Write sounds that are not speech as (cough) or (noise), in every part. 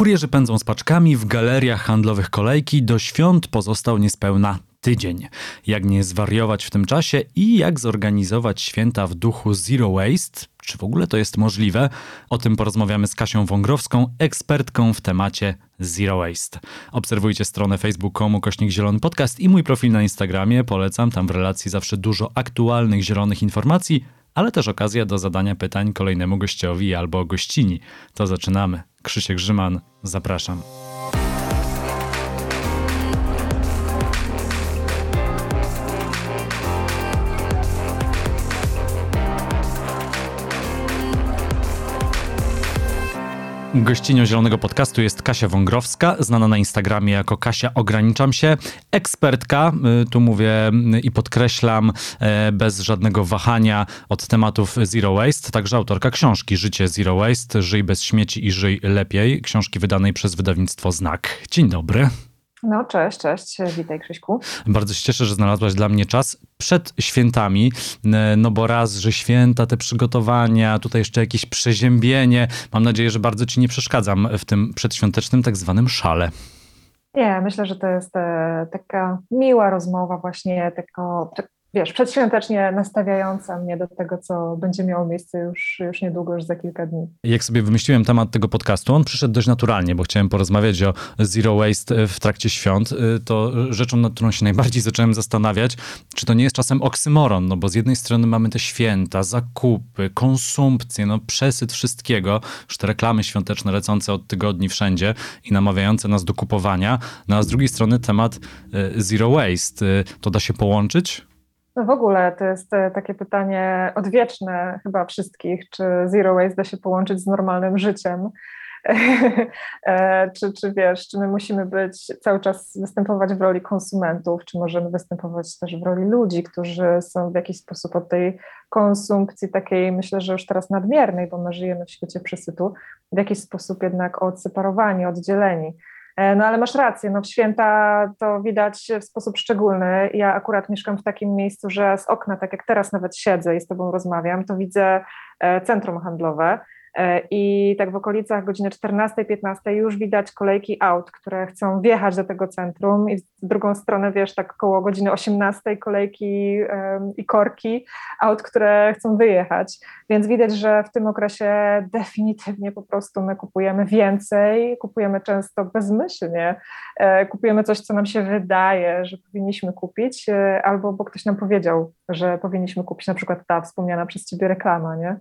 Kurierzy pędzą z paczkami, w galeriach handlowych kolejki, do świąt pozostał niespełna tydzień. Jak nie zwariować w tym czasie i jak zorganizować święta w duchu Zero Waste? Czy w ogóle to jest możliwe? O tym porozmawiamy z Kasią Wągrowską, ekspertką w temacie Zero Waste. Obserwujcie stronę facebook.com kośnik zielony podcast i mój profil na Instagramie. Polecam, tam w relacji zawsze dużo aktualnych zielonych informacji, ale też okazja do zadania pytań kolejnemu gościowi albo gościni. To zaczynamy. Krzysiek Grzyman, zapraszam. Gościnią Zielonego Podcastu jest Kasia Wągrowska, znana na Instagramie jako Kasia Ograniczam się. Ekspertka, y, tu mówię i podkreślam y, bez żadnego wahania od tematów Zero Waste, także autorka książki Życie Zero Waste, Żyj bez śmieci i żyj lepiej, książki wydanej przez wydawnictwo Znak. Dzień dobry. No, cześć, cześć, witaj Krzyśku. Bardzo się cieszę, że znalazłaś dla mnie czas przed świętami, no bo raz, że święta, te przygotowania, tutaj jeszcze jakieś przeziębienie. Mam nadzieję, że bardzo ci nie przeszkadzam w tym przedświątecznym tak zwanym szale. Nie, myślę, że to jest e, taka miła rozmowa właśnie, tylko, wiesz, przedświątecznie nastawiająca mnie do tego, co będzie miało miejsce już, już niedługo, już za kilka dni. Jak sobie wymyśliłem temat tego podcastu, on przyszedł dość naturalnie, bo chciałem porozmawiać o zero waste w trakcie świąt. To rzeczą, nad którą się najbardziej (laughs) zacząłem zastanawiać, czy to nie jest czasem oksymoron, no bo z jednej strony mamy te święta, zakupy, konsumpcję, no przesyt wszystkiego, już te reklamy świąteczne lecące od tygodni wszędzie i namawiające nas do kupowania, no a z drugiej strony temat e, zero waste. To da się połączyć? No w ogóle to jest e, takie pytanie odwieczne chyba wszystkich, czy zero waste da się połączyć z normalnym życiem. (laughs) E, czy, czy wiesz, czy my musimy być cały czas występować w roli konsumentów, czy możemy występować też w roli ludzi, którzy są w jakiś sposób od tej konsumpcji takiej, myślę, że już teraz nadmiernej, bo my żyjemy w świecie przesytu, w jakiś sposób jednak odseparowani, oddzieleni. E, no ale masz rację, no w święta to widać w sposób szczególny. Ja akurat mieszkam w takim miejscu, że z okna, tak jak teraz nawet siedzę i z tobą rozmawiam, to widzę e, centrum handlowe I tak w okolicach godziny 14-15 już widać kolejki aut, które chcą wjechać do tego centrum, i z drugą stronę, wiesz, tak około godziny 18 kolejki i korki aut, które chcą wyjechać. Więc widać, że w tym okresie definitywnie po prostu my kupujemy więcej, kupujemy często bezmyślnie, e, kupujemy coś, co nam się wydaje, że powinniśmy kupić, e, albo bo ktoś nam powiedział, że powinniśmy kupić, na przykład ta wspomniana przez ciebie reklama, nie?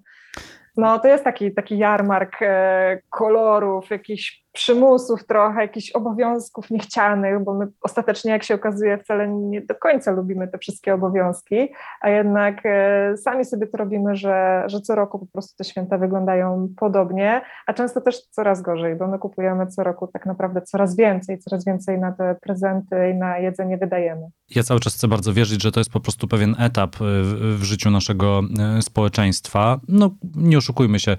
No to jest taki, taki jarmark e, kolorów, jakichś przymusów trochę, jakichś obowiązków niechcianych, bo my ostatecznie, jak się okazuje, wcale nie do końca lubimy te wszystkie obowiązki, a jednak e, sami sobie to robimy, że, że co roku po prostu te święta wyglądają podobnie, a często też coraz gorzej, bo my kupujemy co roku tak naprawdę coraz więcej, coraz więcej na te prezenty i na jedzenie wydajemy. Ja cały czas chcę bardzo wierzyć, że to jest po prostu pewien etap e, w, w życiu naszego e, społeczeństwa. No, nie oszukujmy się,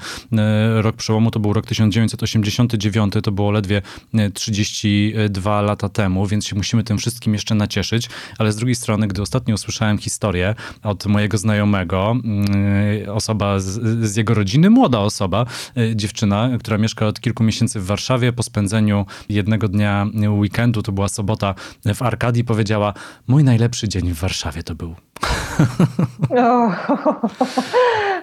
rok przełomu to był rok 1989, to było ledwie 32 e, lata temu, więc się musimy tym wszystkim jeszcze nacieszyć. Ale z drugiej strony, gdy ostatnio usłyszałem historię od mojego znajomego, mm, osoba z, z jego rodziny, młoda osoba, e, dziewczyna, która mieszka od kilku miesięcy w Warszawie, po spędzeniu jednego dnia weekendu, to była sobota w Arkadii, powiedziała: Mój najlepszy dzień w Warszawie to był. (laughs) Oh,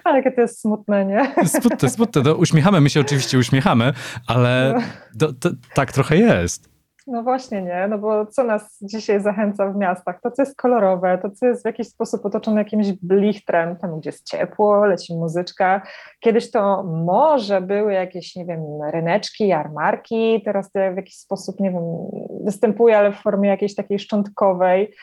ale jakie to jest smutne, nie? (laughs) Smutne, smutne. No, uśmiechamy, my się oczywiście uśmiechamy, ale to, to, tak trochę jest. No właśnie nie, no bo co nas dzisiaj zachęca w miastach? To, co jest kolorowe, to, co jest w jakiś sposób otoczone jakimś blichtrem, tam gdzie jest ciepło, leci muzyczka. Kiedyś to może były jakieś, nie wiem, ryneczki, jarmarki, teraz to w jakiś sposób, nie wiem, występuje, ale w formie jakiejś takiej szczątkowej,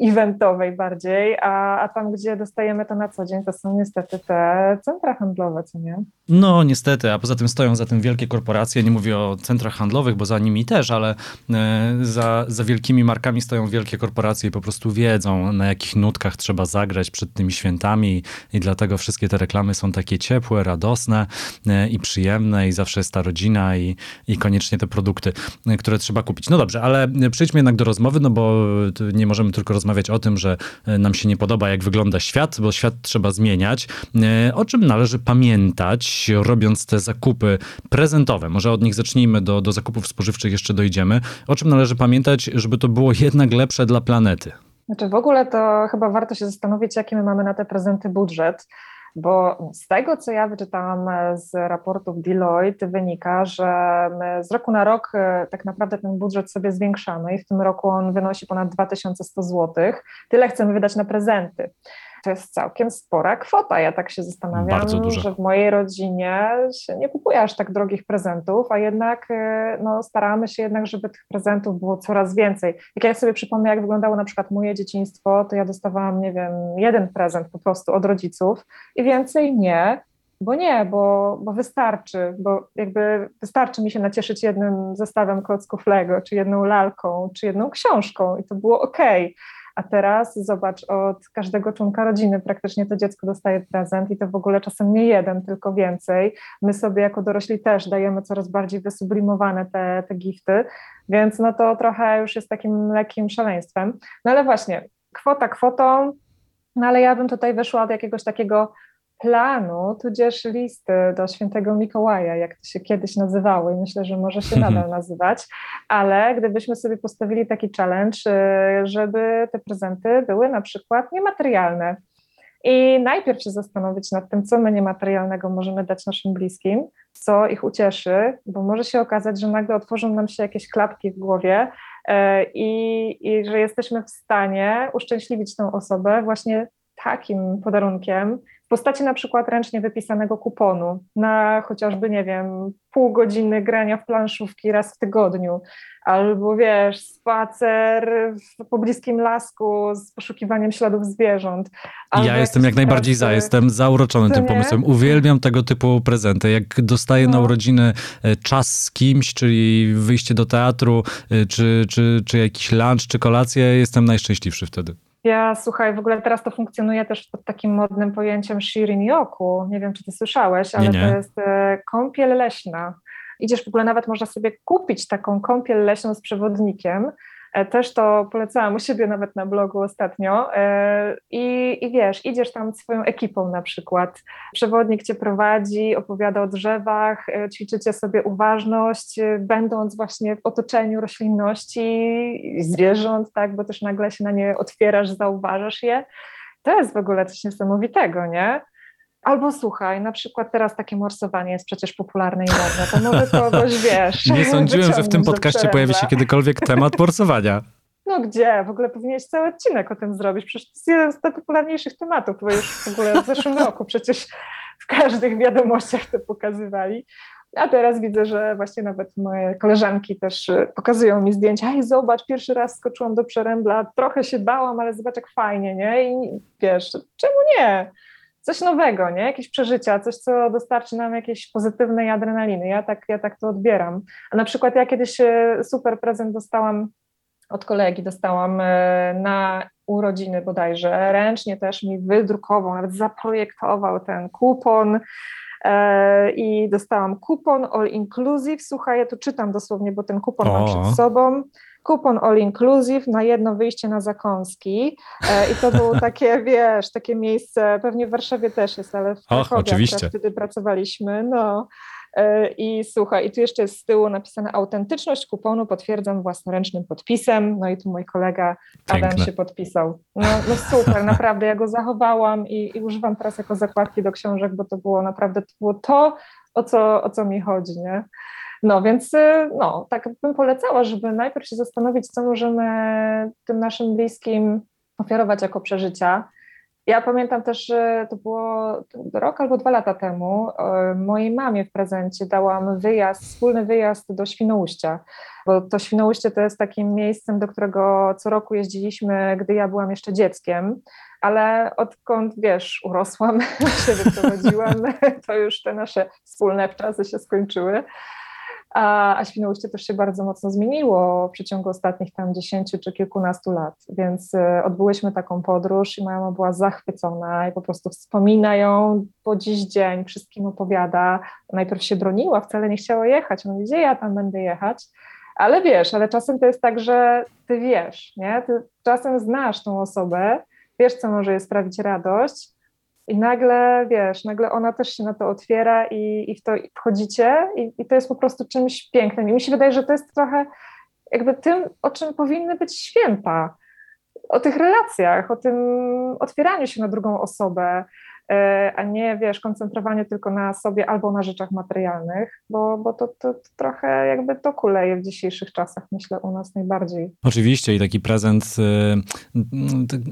eventowej bardziej, a, a tam, gdzie dostajemy to na co dzień, to są niestety te centra handlowe, co nie? No niestety, a poza tym stoją za tym wielkie korporacje, nie mówię o centrach handlowych, bo za nimi też, ale e, za, za wielkimi markami stoją wielkie korporacje i po prostu wiedzą, na jakich nutkach trzeba zagrać przed tymi świętami i dlatego wszystkie te reklamy są takie ciepłe, radosne e, i przyjemne i zawsze jest ta rodzina i, i koniecznie te produkty, e, które trzeba kupić. No dobrze, ale przejdźmy jednak do rozmowy, no bo nie możemy tylko rozmawiać rozmawiać o tym, że nam się nie podoba, jak wygląda świat, bo świat trzeba zmieniać. O czym należy pamiętać, robiąc te zakupy prezentowe? Może od nich zacznijmy, do, do zakupów spożywczych jeszcze dojdziemy. O czym należy pamiętać, żeby to było jednak lepsze dla planety? Znaczy w ogóle to chyba warto się zastanowić, jaki my mamy na te prezenty budżet, bo z tego, co ja wyczytałam z raportów Deloitte, wynika, że z roku na rok e, tak naprawdę ten budżet sobie zwiększamy i w tym roku on wynosi ponad 2100 zł. Tyle chcemy wydać na prezenty to jest całkiem spora kwota. Ja tak się zastanawiam, że w mojej rodzinie się nie kupuje aż tak drogich prezentów, a jednak e, no, staramy się jednak, żeby tych prezentów było coraz więcej. Jak ja sobie przypomnę, jak wyglądało na przykład moje dzieciństwo, to ja dostawałam, nie wiem, jeden prezent po prostu od rodziców i więcej nie, bo nie, bo, bo wystarczy, bo jakby wystarczy mi się nacieszyć jednym zestawem klocków Lego, czy jedną lalką, czy jedną książką i to było ok. A teraz zobacz, od każdego członka rodziny praktycznie to dziecko dostaje prezent i to w ogóle czasem nie jeden, tylko więcej. My sobie jako dorośli też dajemy coraz bardziej wysublimowane te, te gifty, więc no to trochę już jest takim lekkim szaleństwem. No ale właśnie, kwota kwotą, no ale ja bym tutaj wyszła od jakiegoś takiego planu, tudzież listy do świętego Mikołaja, jak to się kiedyś nazywało i myślę, że może się nadal nazywać, ale gdybyśmy sobie postawili taki challenge, y, żeby te prezenty były na przykład niematerialne. I najpierw się zastanowić nad tym, co my niematerialnego możemy dać naszym bliskim, co ich ucieszy, bo może się okazać, że nagle otworzą nam się jakieś klapki w głowie y, i, i że jesteśmy w stanie uszczęśliwić tą osobę właśnie takim podarunkiem, postaci na przykład ręcznie wypisanego kuponu na chociażby, nie wiem, pół godziny grania w planszówki raz w tygodniu, albo wiesz, spacer w pobliskim lasku z poszukiwaniem śladów zwierząt. Ja jestem jak najbardziej za, jestem zauroczony tym pomysłem. Uwielbiam tego typu prezenty. Jak dostaję no. na urodziny e, czas z kimś, czyli wyjście do teatru, e, czy, czy, czy jakiś lunch, czy kolację, jestem najszczęśliwszy wtedy. Ja słuchaj, w ogóle teraz to funkcjonuje też pod takim modnym pojęciem shirin yoku. Nie wiem, czy ty słyszałeś, ale nie, nie. to jest e, kąpiel leśna. Idziesz w ogóle nawet można sobie kupić taką kąpiel leśną z przewodnikiem też to polecałam u siebie nawet na blogu ostatnio. E, I, I wiesz, idziesz tam swoją ekipą na przykład. Przewodnik cię prowadzi, opowiada o drzewach, e, ćwiczycie sobie uważność, będąc właśnie w otoczeniu roślinności, zwierząt, tak, bo też nagle się na nie otwierasz, zauważasz je. To jest w ogóle coś niesamowitego, nie? Albo słuchaj, na przykład teraz takie morsowanie jest przecież popularne i modne, to może kogoś wiesz. (laughs) Nie sądziłem, że w tym podcaście pojawi się kiedykolwiek temat morsowania. (laughs) No gdzie? W ogóle powinieneś cały odcinek o tym zrobić. Przecież to jest jeden z najpopularniejszych tematów, bo już w ogóle w zeszłym (laughs) roku przecież w każdych wiadomościach to pokazywali. A teraz widzę, że właśnie nawet moje koleżanki też pokazują mi zdjęcia. Hej, zobacz, pierwszy raz skoczyłam do przerębla, trochę się bałam, ale zobacz jak fajnie, nie? I wiesz, czemu nie? Coś nowego, nie? Jakieś przeżycia, coś, co dostarczy nam jakiejś pozytywnej adrenaliny. Ja tak, ja tak to odbieram. A na przykład ja kiedyś e, super prezent dostałam od kolegi, dostałam e, na urodziny bodajże, ręcznie też mi wydrukował, nawet zaprojektował ten kupon e, i dostałam kupon all inclusive. Słuchaj, ja tu czytam dosłownie, bo ten kupon o. mam przed sobą kupon all inclusive na jedno wyjście na zakąski e, i to było (laughs) takie, wiesz, takie miejsce, pewnie w Warszawie też jest, ale w Krakowie oczywiście. wtedy pracowaliśmy, no. E, I słuchaj, i tu jeszcze jest z tyłu napisane autentyczność kuponu potwierdzam własnoręcznym podpisem. No i tu mój kolega Adam Piękne. się podpisał. No, no super, naprawdę ja go zachowałam i, i, używam teraz jako zakładki do książek, bo to było naprawdę to, było to o, co, o co mi chodzi, nie? No więc y, no, tak bym polecała, żeby najpierw się zastanowić, co możemy tym naszym bliskim ofiarować jako przeżycia. Ja pamiętam też, że to było rok albo dwa lata temu. Mojej mamie w prezencie dałam wyjazd, wspólny wyjazd do Świnoujścia, bo to Świnoujście to jest takim miejscem, do którego co roku jeździliśmy, gdy ja byłam jeszcze dzieckiem, ale odkąd, wiesz, urosłam, (laughs) się wyprowadziłam, (laughs) to już te nasze wspólne czasy się skończyły. A, a Świnoujście też się bardzo mocno zmieniło w przeciągu ostatnich tam dziesięciu czy kilkunastu lat, więc y, odbyłyśmy taką podróż i moja mama była zachwycona i po prostu wspomina ją po dziś dzień, wszystkim opowiada. Najpierw się broniła, wcale nie chciała jechać, mówi, gdzie ja tam będę jechać, Ale wiesz, ale czasem to jest tak, że ty wiesz, nie? Ty czasem znasz tą osobę, wiesz, co może jej sprawić radość, i nagle, wiesz, nagle ona też się na to otwiera i, i w to wchodzicie i, i to jest po prostu czymś pięknym. I mi się wydaje, że to jest trochę jakby tym, o czym powinny być święta. O tych relacjach, o tym otwieraniu się na drugą osobę, a nie, wiesz, koncentrowanie tylko na sobie albo na rzeczach materialnych, bo, bo to, to, to trochę jakby to kuleje w dzisiejszych czasach, myślę, u nas najbardziej. Oczywiście i taki prezent,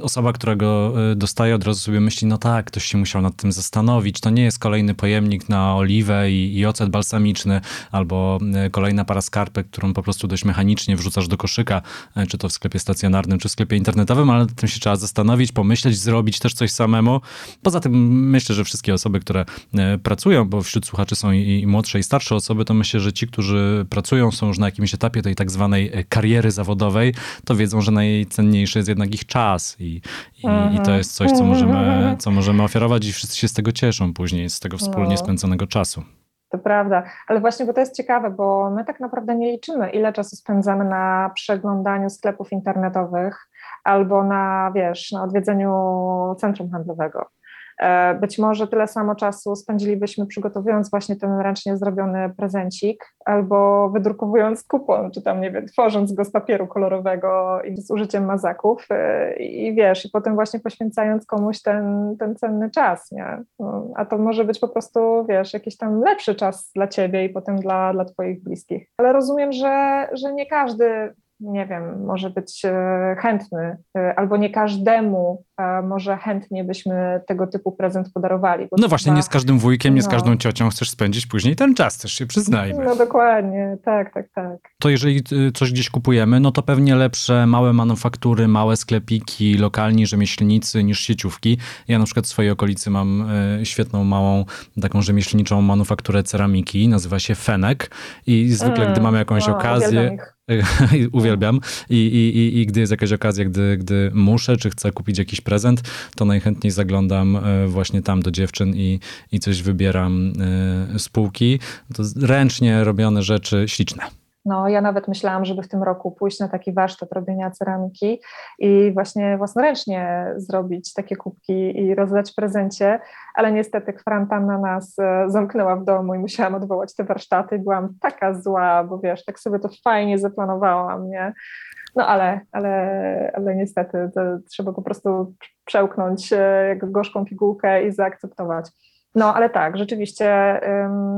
y, osoba, która go y, dostaje, od razu sobie myśli, no tak, ktoś się musiał nad tym zastanowić, to nie jest kolejny pojemnik na oliwę i, i ocet balsamiczny, albo kolejna para skarpek, którą po prostu dość mechanicznie wrzucasz do koszyka, czy to w sklepie stacjonarnym, czy w sklepie internetowym, ale nad tym się trzeba zastanowić, pomyśleć, zrobić też coś samemu. Poza tym myślę, że wszystkie osoby, które e, pracują, bo wśród słuchaczy są i, młodsze, i starsze osoby, to myślę, że ci, którzy pracują, są już na jakimś etapie tej tak zwanej e, kariery zawodowej, to wiedzą, że najcenniejszy jest jednak ich czas i, i, i to jest coś, co możemy, co możemy oferować i wszyscy się z tego cieszą później, z tego wspólnie no. spędzonego czasu. To prawda, ale właśnie, bo to jest ciekawe, bo my tak naprawdę nie liczymy, ile czasu spędzamy na przeglądaniu sklepów internetowych albo na, wiesz, na odwiedzeniu centrum handlowego. E, być może tyle samo czasu spędzilibyśmy przygotowując właśnie ten ręcznie zrobiony prezencik, albo wydrukowując kupon, czy tam, nie wiem, tworząc go z papieru kolorowego i z użyciem mazaków e, i wiesz, i potem właśnie poświęcając komuś ten, ten cenny czas, nie? No, a to może być po prostu, wiesz, jakiś tam lepszy czas dla ciebie i potem dla, dla twoich bliskich. Ale rozumiem, że, że nie każdy nie wiem, może być e, chętny, e, albo nie każdemu może chętnie byśmy tego typu prezent podarowali. No właśnie, nie z każdym wujkiem, nie no. z każdą ciocią chcesz spędzić później ten czas, też się przyznajmy. No dokładnie, tak, tak, tak. To jeżeli coś gdzieś kupujemy, no to pewnie lepsze małe manufaktury, małe sklepiki, lokalni rzemieślnicy niż sieciówki. Ja na przykład w swojej okolicy mam świetną, małą, taką rzemieślniczą manufakturę ceramiki, nazywa się Fenek i zwykle, mm, gdy mamy jakąś no, okazję (laughs) uwielbiam I, i, i, i gdy jest jakaś okazja, gdy, gdy muszę, czy chcę kupić jakiś prezent, to najchętniej zaglądam e, właśnie tam do dziewczyn i, i coś wybieram e, z półki. To ręcznie robione rzeczy śliczne. No, ja nawet myślałam, żeby w tym roku pójść na taki warsztat robienia ceramiki i właśnie własnoręcznie zrobić takie kubki i rozdać w prezencie, ale niestety kwarantanna nas e, zamknęła w domu i musiałam odwołać te warsztaty. Byłam taka zła, bo wiesz, tak sobie to fajnie zaplanowałam, nie? No ale, ale, ale niestety trzeba po prostu przełknąć jak gorzką pigułkę i zaakceptować. No, ale tak, rzeczywiście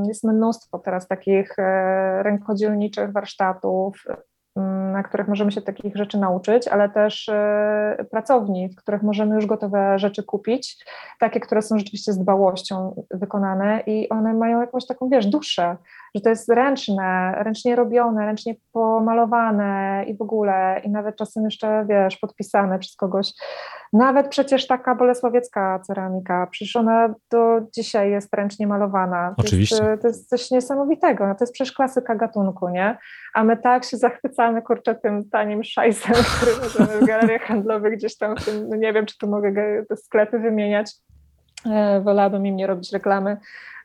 jest mnóstwo teraz takich e, rękodzielniczych warsztatów, na których możemy się takich rzeczy nauczyć, ale też e, pracowni, w których możemy już gotowe rzeczy kupić, takie, które są rzeczywiście z dbałością wykonane i one mają jakąś taką, wiesz, duszę, że to jest ręczne, ręcznie robione, ręcznie pomalowane i w ogóle, i nawet czasem jeszcze, wiesz, podpisane przez kogoś. Nawet przecież taka bolesławiecka ceramika, przecież ona do dzisiaj jest ręcznie malowana. To Oczywiście. Jest, to jest coś niesamowitego, no to jest przecież klasyka gatunku, nie? A my tak się zachwycamy, kurczę, tym tanim szajsem, który możemy w galeriach handlowych gdzieś tam, w tym, no nie wiem, czy tu mogę te sklepy wymieniać, e, wolałabym im nie robić reklamy,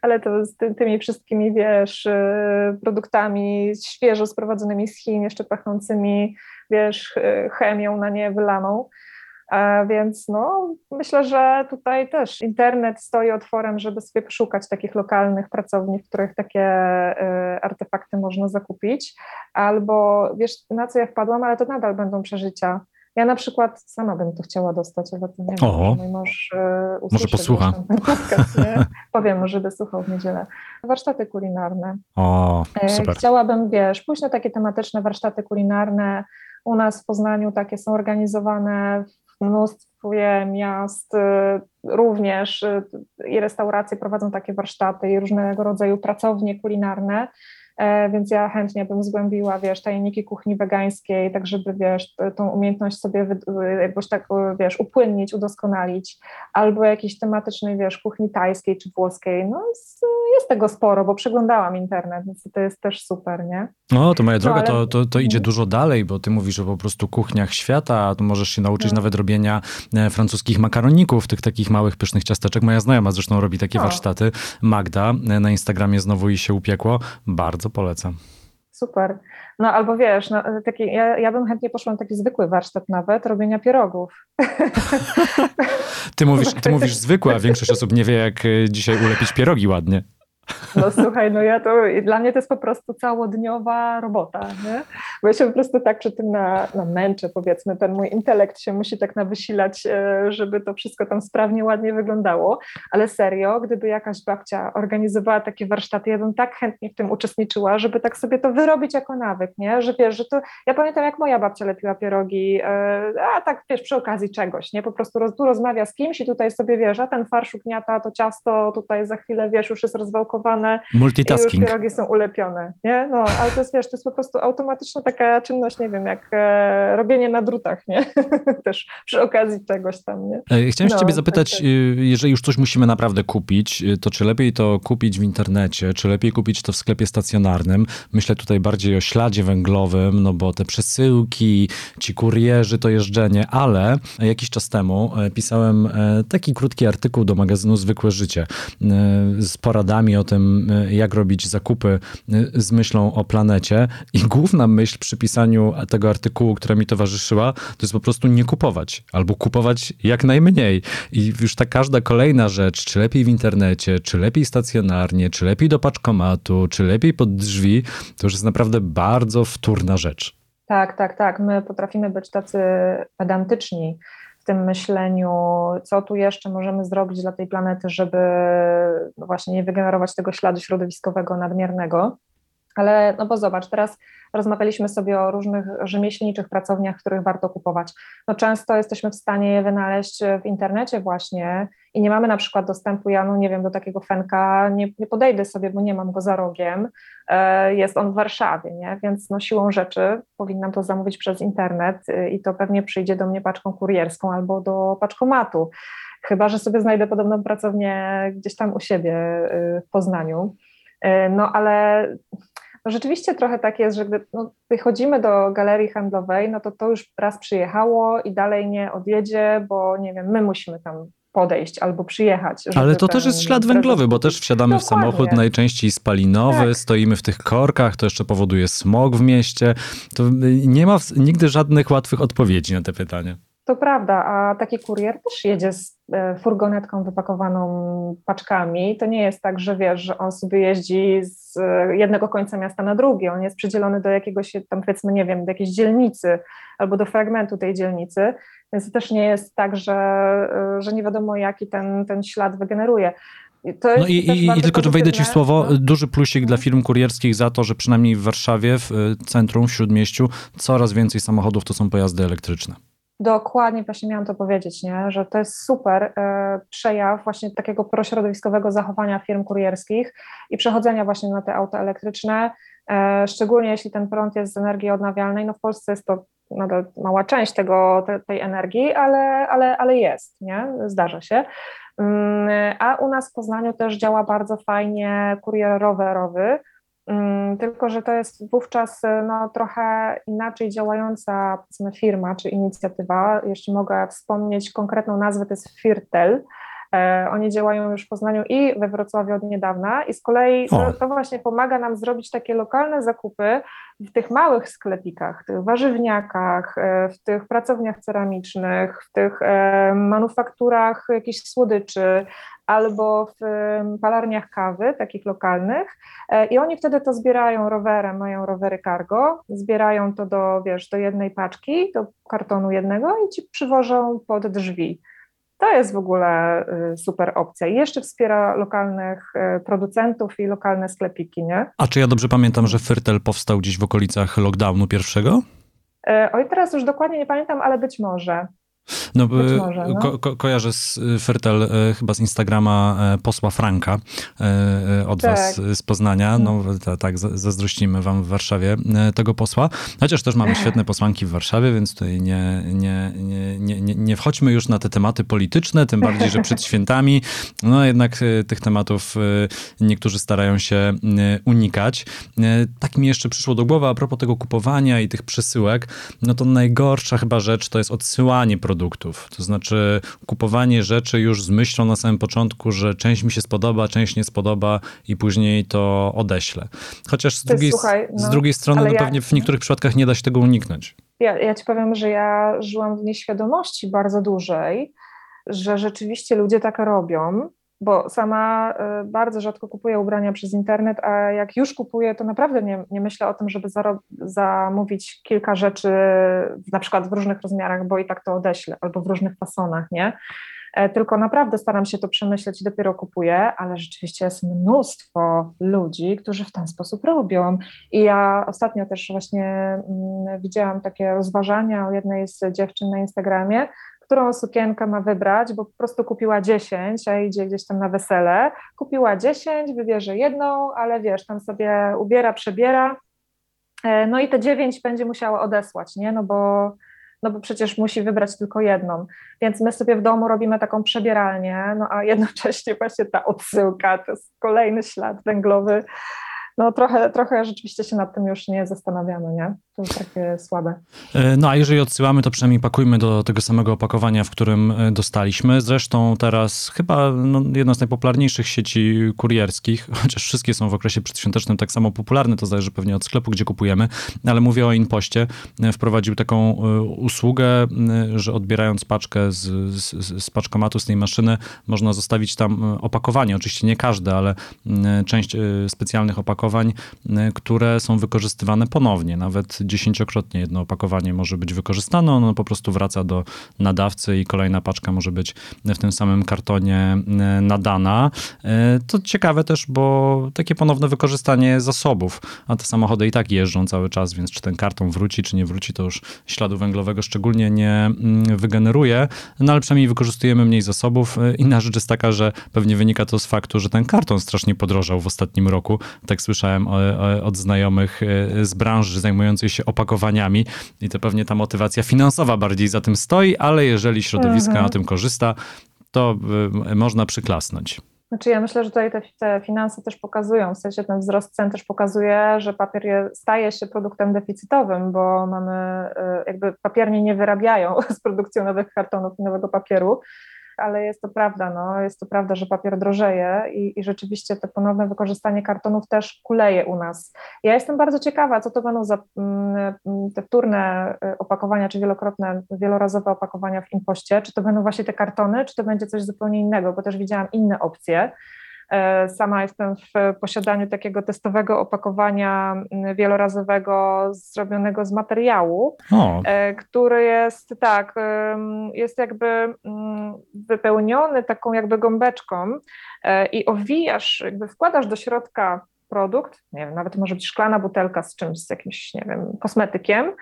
ale to z ty, tymi wszystkimi, wiesz, e, produktami świeżo sprowadzonymi z Chin, jeszcze pachnącymi, wiesz, e, chemią na nie wylaną, więc no, myślę, że tutaj też internet stoi otworem, żeby sobie poszukać takich lokalnych pracowni, w których takie y, artefakty można zakupić. Albo wiesz, na co ja wpadłam, ale to nadal będą przeżycia. Ja na przykład sama bym to chciała dostać, ale to nie wiem, mój mąż y, usłyszy, Może posłucha. Podcast? (laughs) Powiem, żeby słuchał w niedzielę. Warsztaty kulinarne. O, e, super. Chciałabym, wiesz, pójść na takie tematyczne warsztaty kulinarne. U nas w Poznaniu takie są organizowane mnóstwie miast y, również i restauracje prowadzą takie warsztaty i różnego rodzaju pracownie kulinarne. E, więc ja chętnie bym zgłębiła, wiesz, tajniki kuchni wegańskiej, tak żeby, wiesz, tą umiejętność sobie jakoś tak, wiesz, upłynnić, udoskonalić, albo jakiejś tematycznej, wiesz, kuchni tajskiej czy włoskiej, no jest, jest tego sporo, bo przeglądałam internet, więc to jest też super, nie? No, to moja droga, no, ale... to, to, to, idzie dużo dalej, bo ty mówisz o po prostu kuchniach świata, tu możesz się nauczyć no. nawet robienia e, francuskich makaroników, tych takich małych, pysznych ciasteczek. Moja znajoma zresztą robi takie no. warsztaty. Magda e, na Instagramie znowu i się upiekło. Bardzo bardzo polecam. super. No albo wiesz, no, taki, ja, ja bym chętnie poszła na taki zwykły warsztat nawet, robienia pierogów. (laughs) Ty mówisz, ty mówisz zwykły, a większość osób nie wie, jak e, dzisiaj ulepić pierogi ładnie. No słuchaj, no ja to, dla mnie to jest po prostu całodniowa robota, nie? Bo ja się po prostu tak przy tym na, na męczę, powiedzmy, ten mój intelekt się musi tak nawysilać, e, żeby to wszystko tam sprawnie, ładnie wyglądało, ale serio, gdyby jakaś babcia organizowała takie warsztaty, ja bym tak chętnie w tym uczestniczyła, żeby tak sobie to wyrobić jako nawyk, nie? Że wiesz, że to, ja pamiętam jak moja babcia lepiła pierogi, e, a tak wiesz, przy okazji czegoś, nie? Po prostu roz, tu rozmawia z kimś i tutaj sobie wiesz, a ten farsz ugniata, to ciasto tutaj za chwilę, wiesz, już jest rozwałkowane, Multitasking. I już pierogi są ulepione, nie? No, ale to jest, wiesz, to jest po prostu automatyczna taka czynność, nie wiem, jak e, robienie na drutach, nie? (laughs) Też przy okazji czegoś tam, nie? E, chciałem no, ciebie zapytać, tak, tak. jeżeli już coś musimy naprawdę kupić, y, to czy lepiej to kupić w internecie, czy lepiej kupić to w sklepie stacjonarnym? Myślę tutaj bardziej o śladzie węglowym, no bo te przesyłki, ci kurierzy, to jeżdżenie, ale jakiś czas temu e, pisałem e, taki krótki artykuł do magazynu Zwykłe Życie z poradami o tym, y, jak robić zakupy y, z myślą o planecie. I główna myśl przy pisaniu tego artykułu, która mi towarzyszyła, to jest po prostu nie kupować, albo kupować jak najmniej. I już ta każda kolejna rzecz, czy lepiej w internecie, czy lepiej stacjonarnie, czy lepiej do paczkomatu, czy lepiej pod drzwi, to już jest naprawdę bardzo wtórna rzecz. Tak, tak, tak. My potrafimy być tacy pedantyczni tym myśleniu, co tu jeszcze możemy zrobić dla tej planety, żeby no właśnie nie wygenerować tego śladu środowiskowego nadmiernego. Ale no bo zobacz, teraz rozmawialiśmy sobie o różnych rzemieślniczych pracowniach, których warto kupować. No często jesteśmy w stanie je wynaleźć w internecie właśnie i nie mamy na przykład dostępu, ja no nie wiem, do takiego fenka, nie, nie podejdę sobie, bo nie mam go za rogiem, e, jest on w Warszawie, nie? więc no siłą rzeczy powinnam to zamówić przez internet y, i to pewnie przyjdzie do mnie paczką kurierską albo do paczkomatu, chyba, że sobie znajdę podobną pracownię gdzieś tam u siebie w Poznaniu. No ale no rzeczywiście trochę tak jest, że gdy no, wychodzimy do galerii handlowej, no to to już raz przyjechało i dalej nie odjedzie, bo nie wiem, my musimy tam podejść albo przyjechać. Ale to też jest ślad węglowy, bo też wsiadamy Dokładnie. w samochód najczęściej spalinowy, tak. stoimy w tych korkach, to jeszcze powoduje smog w mieście. To nie ma nigdy żadnych łatwych odpowiedzi na te pytania. To prawda, a taki kurier też jedzie z e, furgonetką wypakowaną paczkami. To nie jest tak, że wiesz, że on sobie jeździ z e, jednego końca miasta na drugi. On jest przydzielony do jakiegoś tam powiedzmy, nie wiem, do jakiejś dzielnicy albo do fragmentu tej dzielnicy. Więc to też nie jest tak, że, e, że nie wiadomo, jaki ten, ten ślad wygeneruje. no i, i, i tylko, że wejdę ci w słowo, no. duży plusik dla firm kurierskich za to, że przynajmniej w Warszawie, w centrum, w Śródmieściu, coraz więcej samochodów to są pojazdy elektryczne. Dokładnie, właśnie miałam to powiedzieć, nie? że to jest super e, przejaw właśnie takiego prośrodowiskowego zachowania firm kurierskich i przechodzenia właśnie na te auta elektryczne, e, szczególnie jeśli ten prąd jest z energii odnawialnej. No w Polsce jest to nadal mała część tego, te, tej energii, ale, ale, ale jest, nie? zdarza się. Mm, a u nas w Poznaniu też działa bardzo fajnie kurier rowerowy, Mm, tylko, że to jest wówczas e, no, trochę inaczej działająca firma czy inicjatywa. Jeśli mogę wspomnieć konkretną nazwę, to jest Firtel. E, oni działają już w Poznaniu i we Wrocławiu od niedawna i z kolei to, to, właśnie pomaga nam zrobić takie lokalne zakupy w tych małych sklepikach, w tych warzywniakach, e, w tych pracowniach ceramicznych, w tych manufakturach jakichś słodyczy, albo w palarniach kawy, takich lokalnych, e, i oni wtedy to zbierają rowerem, mają rowery cargo, zbierają to do, wiesz, do jednej paczki, do kartonu jednego i ci przywożą pod drzwi. To jest w ogóle y, super opcja. I jeszcze wspiera lokalnych y, producentów i lokalne sklepiki, nie? A czy ja dobrze pamiętam, że Fyrtel powstał gdzieś w okolicach lockdownu pierwszego? E, oj, teraz już dokładnie nie pamiętam, ale być może. No, może, no. Ko ko kojarzę z y, Fertel y, chyba z Instagrama e, posła Franka e, od tak. was z Poznania. No ta, tak, zazdrościmy wam w Warszawie e, tego posła. Chociaż też mamy (laughs) świetne posłanki w Warszawie, więc tutaj nie, nie, nie, nie, nie, nie wchodźmy już na te tematy polityczne, tym bardziej, że przed (laughs) świętami, no jednak tych tematów niektórzy starają się unikać. Tak mi jeszcze przyszło do głowy a propos tego kupowania i tych przesyłek, no to najgorsza chyba rzecz to jest odsyłanie produktów produktów. To znaczy kupowanie rzeczy już z myślą na samym początku, że część mi się spodoba, część nie spodoba i później to odeślę. Chociaż z, Ty, drugiej, słuchaj, z no, drugiej strony no, ja- pewnie w niektórych przypadkach nie da się tego uniknąć. Ja, ja ci powiem, że ja żyłam w nieświadomości bardzo dużej, że rzeczywiście ludzie tak robią, bo sama y, bardzo rzadko kupuję ubrania przez internet, a jak już kupuję, to naprawdę nie, nie myślę o tym, żeby zamówić kilka rzeczy, na przykład w różnych rozmiarach, bo i tak to odeślę, albo w różnych fasonach, nie? E, Tylko naprawdę staram się to przemyśleć i dopiero kupuję, ale rzeczywiście jest mnóstwo ludzi, którzy w ten sposób robią. I ja ostatnio też właśnie mm, widziałam takie rozważania u jednej z dziewczyn na Instagramie, którą sukienkę ma wybrać, bo po prostu kupiła 10, a idzie gdzieś tam na wesele. Kupiła 10, wybierze jedną, ale wiesz, tam sobie ubiera, przebiera. E, No i te 9 będzie musiała odesłać, nie? No bo, no bo przecież musi wybrać tylko jedną. Więc my sobie w domu robimy taką przebieralnię, no a jednocześnie (laughs) właśnie ta odsyłka to jest kolejny ślad węglowy. No trochę, trochę rzeczywiście się nad tym już nie zastanawiamy, nie? To takie słabe. E, No a jeżeli odsyłamy, to przynajmniej pakujmy do tego samego opakowania, w którym e, dostaliśmy. Zresztą teraz chyba no, jedna z najpopularniejszych sieci kurierskich, (laughs) chociaż wszystkie są w okresie przedświątecznym tak samo popularne, to zależy pewnie od sklepu, gdzie kupujemy, ale mówię o Inpoście. E, Wprowadził taką usługę, że odbierając paczkę z, z, z paczkomatu, z tej maszyny, można zostawić tam opakowanie. Oczywiście nie każde, ale część specjalnych opakowań, które są wykorzystywane ponownie, nawet dziesięciokrotnie jedno opakowanie może być wykorzystane, ono po prostu wraca do nadawcy i kolejna paczka może być w tym samym kartonie e, nadana. E, To ciekawe też, bo takie ponowne wykorzystanie zasobów, a te samochody i tak jeżdżą cały czas, więc czy ten karton wróci, czy nie wróci, to już śladu węglowego szczególnie nie mm, wygeneruje, no ale przynajmniej wykorzystujemy mniej zasobów. E, Inna rzecz jest taka, że pewnie wynika to z faktu, że ten karton strasznie podrożał w ostatnim roku. Tak słyszałem od znajomych z branży zajmującej się opakowaniami i to pewnie ta motywacja finansowa bardziej za tym stoi, ale jeżeli środowisko Mhm. na tym korzysta, to y, można przyklasnąć. Znaczy ja myślę, że tutaj te, te finanse też pokazują, w sensie ten wzrost cen też pokazuje, że papier je, staje się produktem deficytowym, bo mamy y, jakby papierni nie wyrabiają (laughs) z produkcją nowych kartonów i nowego papieru, ale jest to prawda, no, jest to prawda, że papier drożeje i, i rzeczywiście to ponowne wykorzystanie kartonów też kuleje u nas. Ja jestem bardzo ciekawa, co to będą za mm, te wtórne y, opakowania, czy wielokrotne, wielorazowe opakowania w impoście, czy to będą właśnie te kartony, czy to będzie coś zupełnie innego, bo też widziałam inne opcje. E, Sama jestem w posiadaniu takiego testowego opakowania mm, wielorazowego zrobionego z materiału, O, e, który jest tak, jest jakby mm, wypełniony taką jakby gąbeczką e, i owijasz, jakby wkładasz do środka produkt, nie wiem, nawet może być szklana butelka z czymś, z jakimś, nie wiem, kosmetykiem,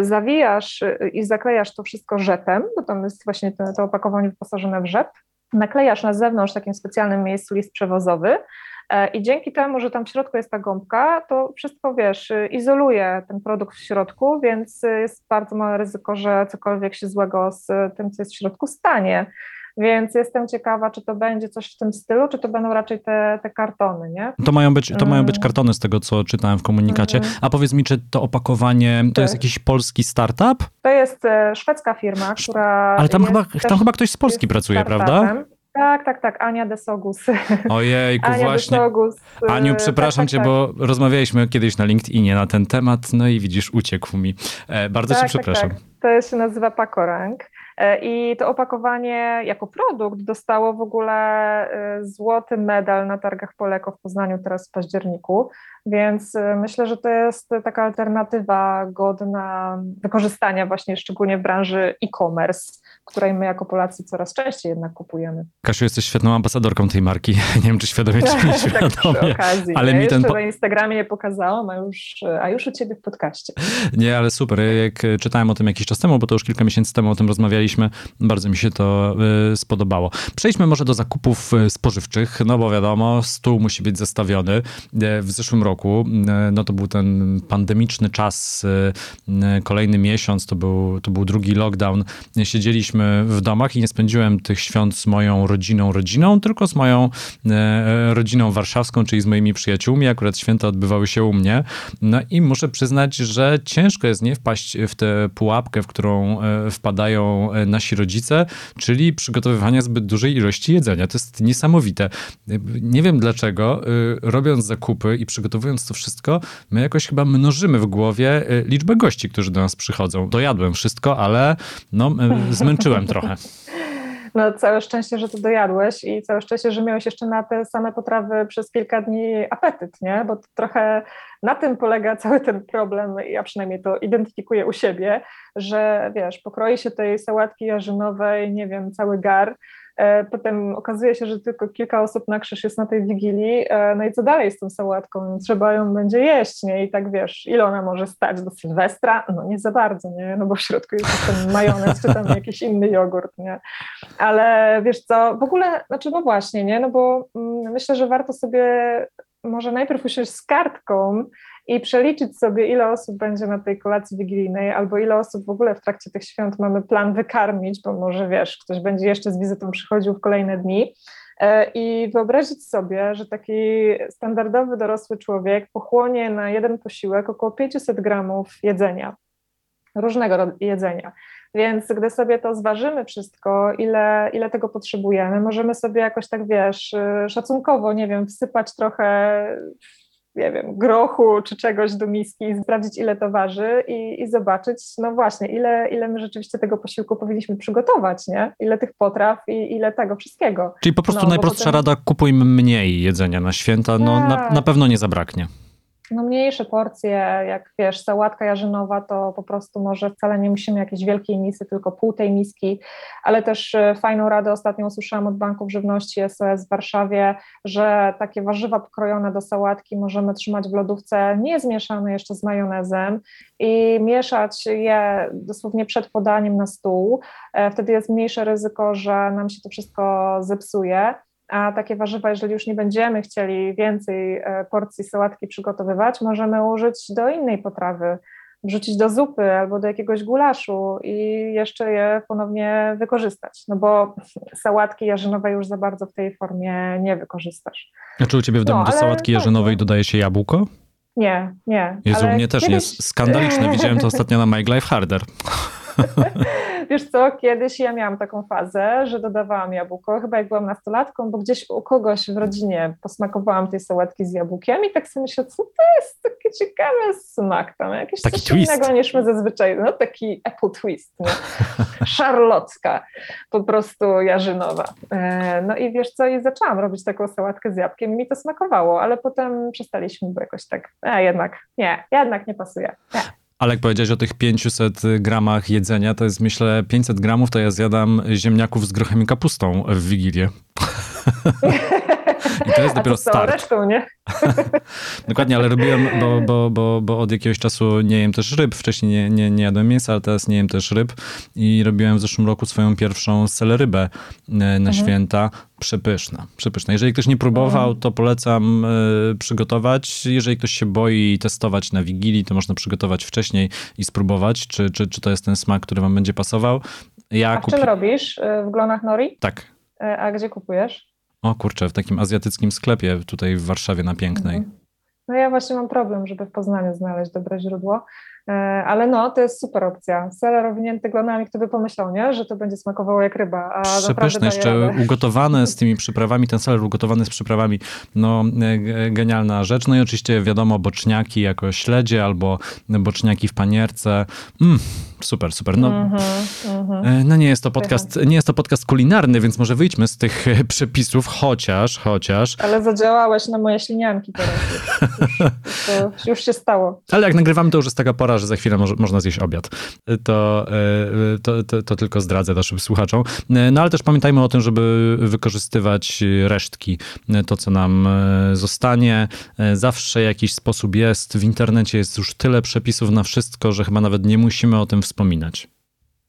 zawijasz i zaklejasz to wszystko rzepem, bo tam jest właśnie to, to opakowanie wyposażone w rzep, naklejasz na zewnątrz w takim specjalnym miejscu list przewozowy e, i dzięki temu, że tam w środku jest ta gąbka, to wszystko, wiesz, y, izoluje ten produkt w środku, więc y, jest bardzo małe ryzyko, że cokolwiek się złego z tym, co jest w środku stanie. Więc jestem ciekawa, czy to będzie coś w tym stylu, czy to będą raczej te, te kartony, nie? to mają, być, to mają być Mm. kartony z tego, co czytałem w komunikacie. Mhm. A powiedz mi, czy to opakowanie to Tak. jest jakiś polski startup? To jest e, szwedzka firma, która. Ale tam, chyba, tam chyba ktoś z Polski pracuje, prawda? Tak, tak, tak. Ania Desogus. (laughs) Ojejku, Ania właśnie. Desogus. e, Aniu, przepraszam tak, cię, tak, bo rozmawialiśmy kiedyś na LinkedInie na ten temat, no i widzisz, uciekł mi. E, bardzo cię tak, przepraszam. Tak, tak. To się nazywa Pakorang. E, I to opakowanie jako produkt dostało w ogóle e, złoty medal na targach Poleko w Poznaniu teraz w październiku, więc e, myślę, że to jest taka alternatywa godna wykorzystania właśnie szczególnie w branży e-commerce, której my jako Polacy coraz częściej jednak kupujemy. Kasiu, jesteś świetną ambasadorką tej marki. (laughs) Nie wiem, czy świadomie, czy (laughs) tak przy nieświadomie. okazji. ale nie? mi ten po- na Instagramie nie pokazałam, a już, a już u ciebie w podcaście. Nie, ale super. Jak e, czytałem o tym jakiś czas temu, bo to już kilka miesięcy temu o tym rozmawialiśmy, bardzo mi się to e, spodobało. Przejdźmy może do zakupów e, spożywczych, no bo wiadomo, stół musi być zestawiony. W zeszłym roku, no to był ten pandemiczny czas, kolejny miesiąc, to był, to był drugi lockdown. Siedzieliśmy byliśmy w domach i nie spędziłem tych świąt z moją rodziną, rodziną, tylko z moją e, rodziną warszawską, czyli z moimi przyjaciółmi. Akurat święta odbywały się u mnie. No i muszę przyznać, że ciężko jest nie wpaść w tę pułapkę, w którą e, wpadają e, nasi rodzice, czyli przygotowywania zbyt dużej ilości jedzenia. To jest niesamowite. Nie wiem dlaczego, robiąc zakupy i przygotowując to wszystko, my jakoś chyba mnożymy w głowie liczbę gości, którzy do nas przychodzą. Dojadłem wszystko, ale no, zmęczyłem trochę. (laughs) No całe szczęście, że to dojadłeś i całe szczęście, że miałeś jeszcze na te same potrawy przez kilka dni apetyt, nie? Bo to trochę na tym polega cały ten problem, ja przynajmniej to identyfikuję u siebie, że wiesz, pokroi się tej sałatki jarzynowej, nie wiem, cały gar, potem okazuje się, że tylko kilka osób na krzyż jest na tej wigilii. E, no i co dalej z tą sałatką? Trzeba ją będzie jeść, nie? I tak wiesz, ile ona może stać do Sylwestra? No nie za bardzo, nie? No bo w środku jest ten majonez czy tam jakiś inny jogurt, nie? Ale wiesz co, w ogóle, znaczy no właśnie, nie? No bo mm, myślę, że warto sobie może najpierw usiąść z kartką i przeliczyć sobie, ile osób będzie na tej kolacji wigilijnej, albo ile osób w ogóle w trakcie tych świąt mamy plan wykarmić, bo może wiesz, ktoś będzie jeszcze z wizytą przychodził w kolejne dni. E, I wyobrazić sobie, że taki standardowy dorosły człowiek pochłonie na jeden posiłek około 500 gramów jedzenia, różnego jedzenia. Więc gdy sobie to zważymy wszystko, ile, ile tego potrzebujemy, możemy sobie jakoś tak, wiesz, y, szacunkowo, nie wiem, wsypać trochę nie wiem, grochu czy czegoś do miski i sprawdzić, ile to waży i, i zobaczyć, no właśnie, ile, ile my rzeczywiście tego posiłku powinniśmy przygotować, nie? Ile tych potraw i ile tego wszystkiego. Czyli po prostu no, najprostsza potem... rada, kupujmy mniej jedzenia na święta, no na, na tak. pewno nie zabraknie no mniejsze porcje, jak wiesz, sałatka jarzynowa, to po prostu może wcale nie musimy jakiejś wielkiej misy, tylko pół tej miski, ale też e, fajną radę ostatnio usłyszałam od Banków Żywności SOS w Warszawie, że takie warzywa pokrojone do sałatki możemy trzymać w lodówce niezmieszane jeszcze z majonezem i mieszać je dosłownie przed podaniem na stół. E, wtedy jest mniejsze ryzyko, że nam się to wszystko zepsuje a takie warzywa, jeżeli już nie będziemy chcieli więcej e, porcji sałatki przygotowywać, możemy użyć do innej potrawy, wrzucić do zupy albo do jakiegoś gulaszu i jeszcze je ponownie wykorzystać, no bo (laughs) sałatki jarzynowej już za bardzo w tej formie nie wykorzystasz. A czy u ciebie w domu no, do sałatki jarzynowej dodaje się jabłko? Nie, nie. Jezu, mnie też kiedyś... jest skandaliczne. (laughs) Widziałem to ostatnio na Make Life Harder. (laughs) Wiesz co, kiedyś ja miałam taką fazę, że dodawałam jabłko, chyba jak byłam nastolatką, bo gdzieś u kogoś w rodzinie posmakowałam tej sałatki z jabłkiem i tak sobie myślę, co to jest taki ciekawy smak tam, jakieś taki coś twist. innego niż my zazwyczaj, no taki apple twist, nie? (laughs) szarlocka, po prostu jarzynowa. E, no i wiesz co, i zaczęłam robić taką sałatkę z jabłkiem i mi to smakowało, ale potem przestaliśmy, bo jakoś tak, a jednak nie, jednak nie pasuje. Nie. Ale jak powiedziałeś o tych 500 gramach jedzenia, to jest myślę 500 gramów, to ja zjadam ziemniaków z grochem i kapustą w Wigilię. (laughs) I to jest dopiero start. Resztą, nie? (laughs) Dokładnie, ale robiłem, bo, bo, bo, bo od jakiegoś czasu nie jem też ryb. Wcześniej nie, nie, nie jadłem mięsa, ale teraz nie jem też ryb. I robiłem w zeszłym roku swoją pierwszą selerybę e, na mhm. święta. Przepyszna, przepyszna. Jeżeli ktoś nie próbował, mhm. to polecam y, przygotować. Jeżeli ktoś się boi testować na Wigilii, to można przygotować wcześniej i spróbować, czy, czy, czy to jest ten smak, który wam będzie pasował. Ja A w czym robisz? W glonach nori? Tak. A gdzie kupujesz? O kurczę, w takim azjatyckim sklepie tutaj w Warszawie na Pięknej. Mhm. No ja właśnie mam problem, żeby w Poznaniu znaleźć dobre źródło. E, ale no, to jest super opcja. Seler owinięty glonami, kto by pomyślał, nie? że to będzie smakowało jak ryba. A Przepyszne, jeszcze radę. ugotowane z tymi przyprawami, ten seler ugotowany z przyprawami, no e, genialna rzecz. No i oczywiście wiadomo, boczniaki jako śledzie albo boczniaki w panierce. Mm, super, super. No, mm -hmm, no nie jest to podcast, nie jest to podcast kulinarny, więc może wyjdźmy z tych przepisów, chociaż, chociaż. Ale zadziałałeś na moje ślinianki teraz. (laughs) to już się stało. Ale jak nagrywamy, to już jest taka pora, że za chwilę mo można zjeść obiad. To, e, to, to, to, tylko zdradzę naszym słuchaczom. E, no ale też pamiętajmy o tym, żeby wykorzystywać resztki, e, to co nam zostanie. Zawsze jakiś sposób jest. W internecie jest już tyle przepisów na wszystko, że chyba nawet nie musimy o tym wspominać.